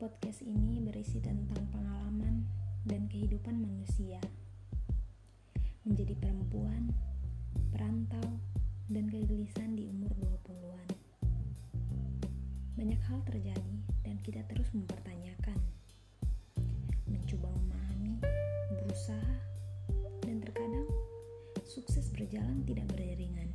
Podcast ini berisi tentang pengalaman dan kehidupan manusia. Menjadi perempuan, perantau, dan kegelisahan di umur 20-an. Banyak hal terjadi dan kita terus mempertanyakan. Mencoba memahami, berusaha, dan terkadang sukses berjalan tidak beriringan.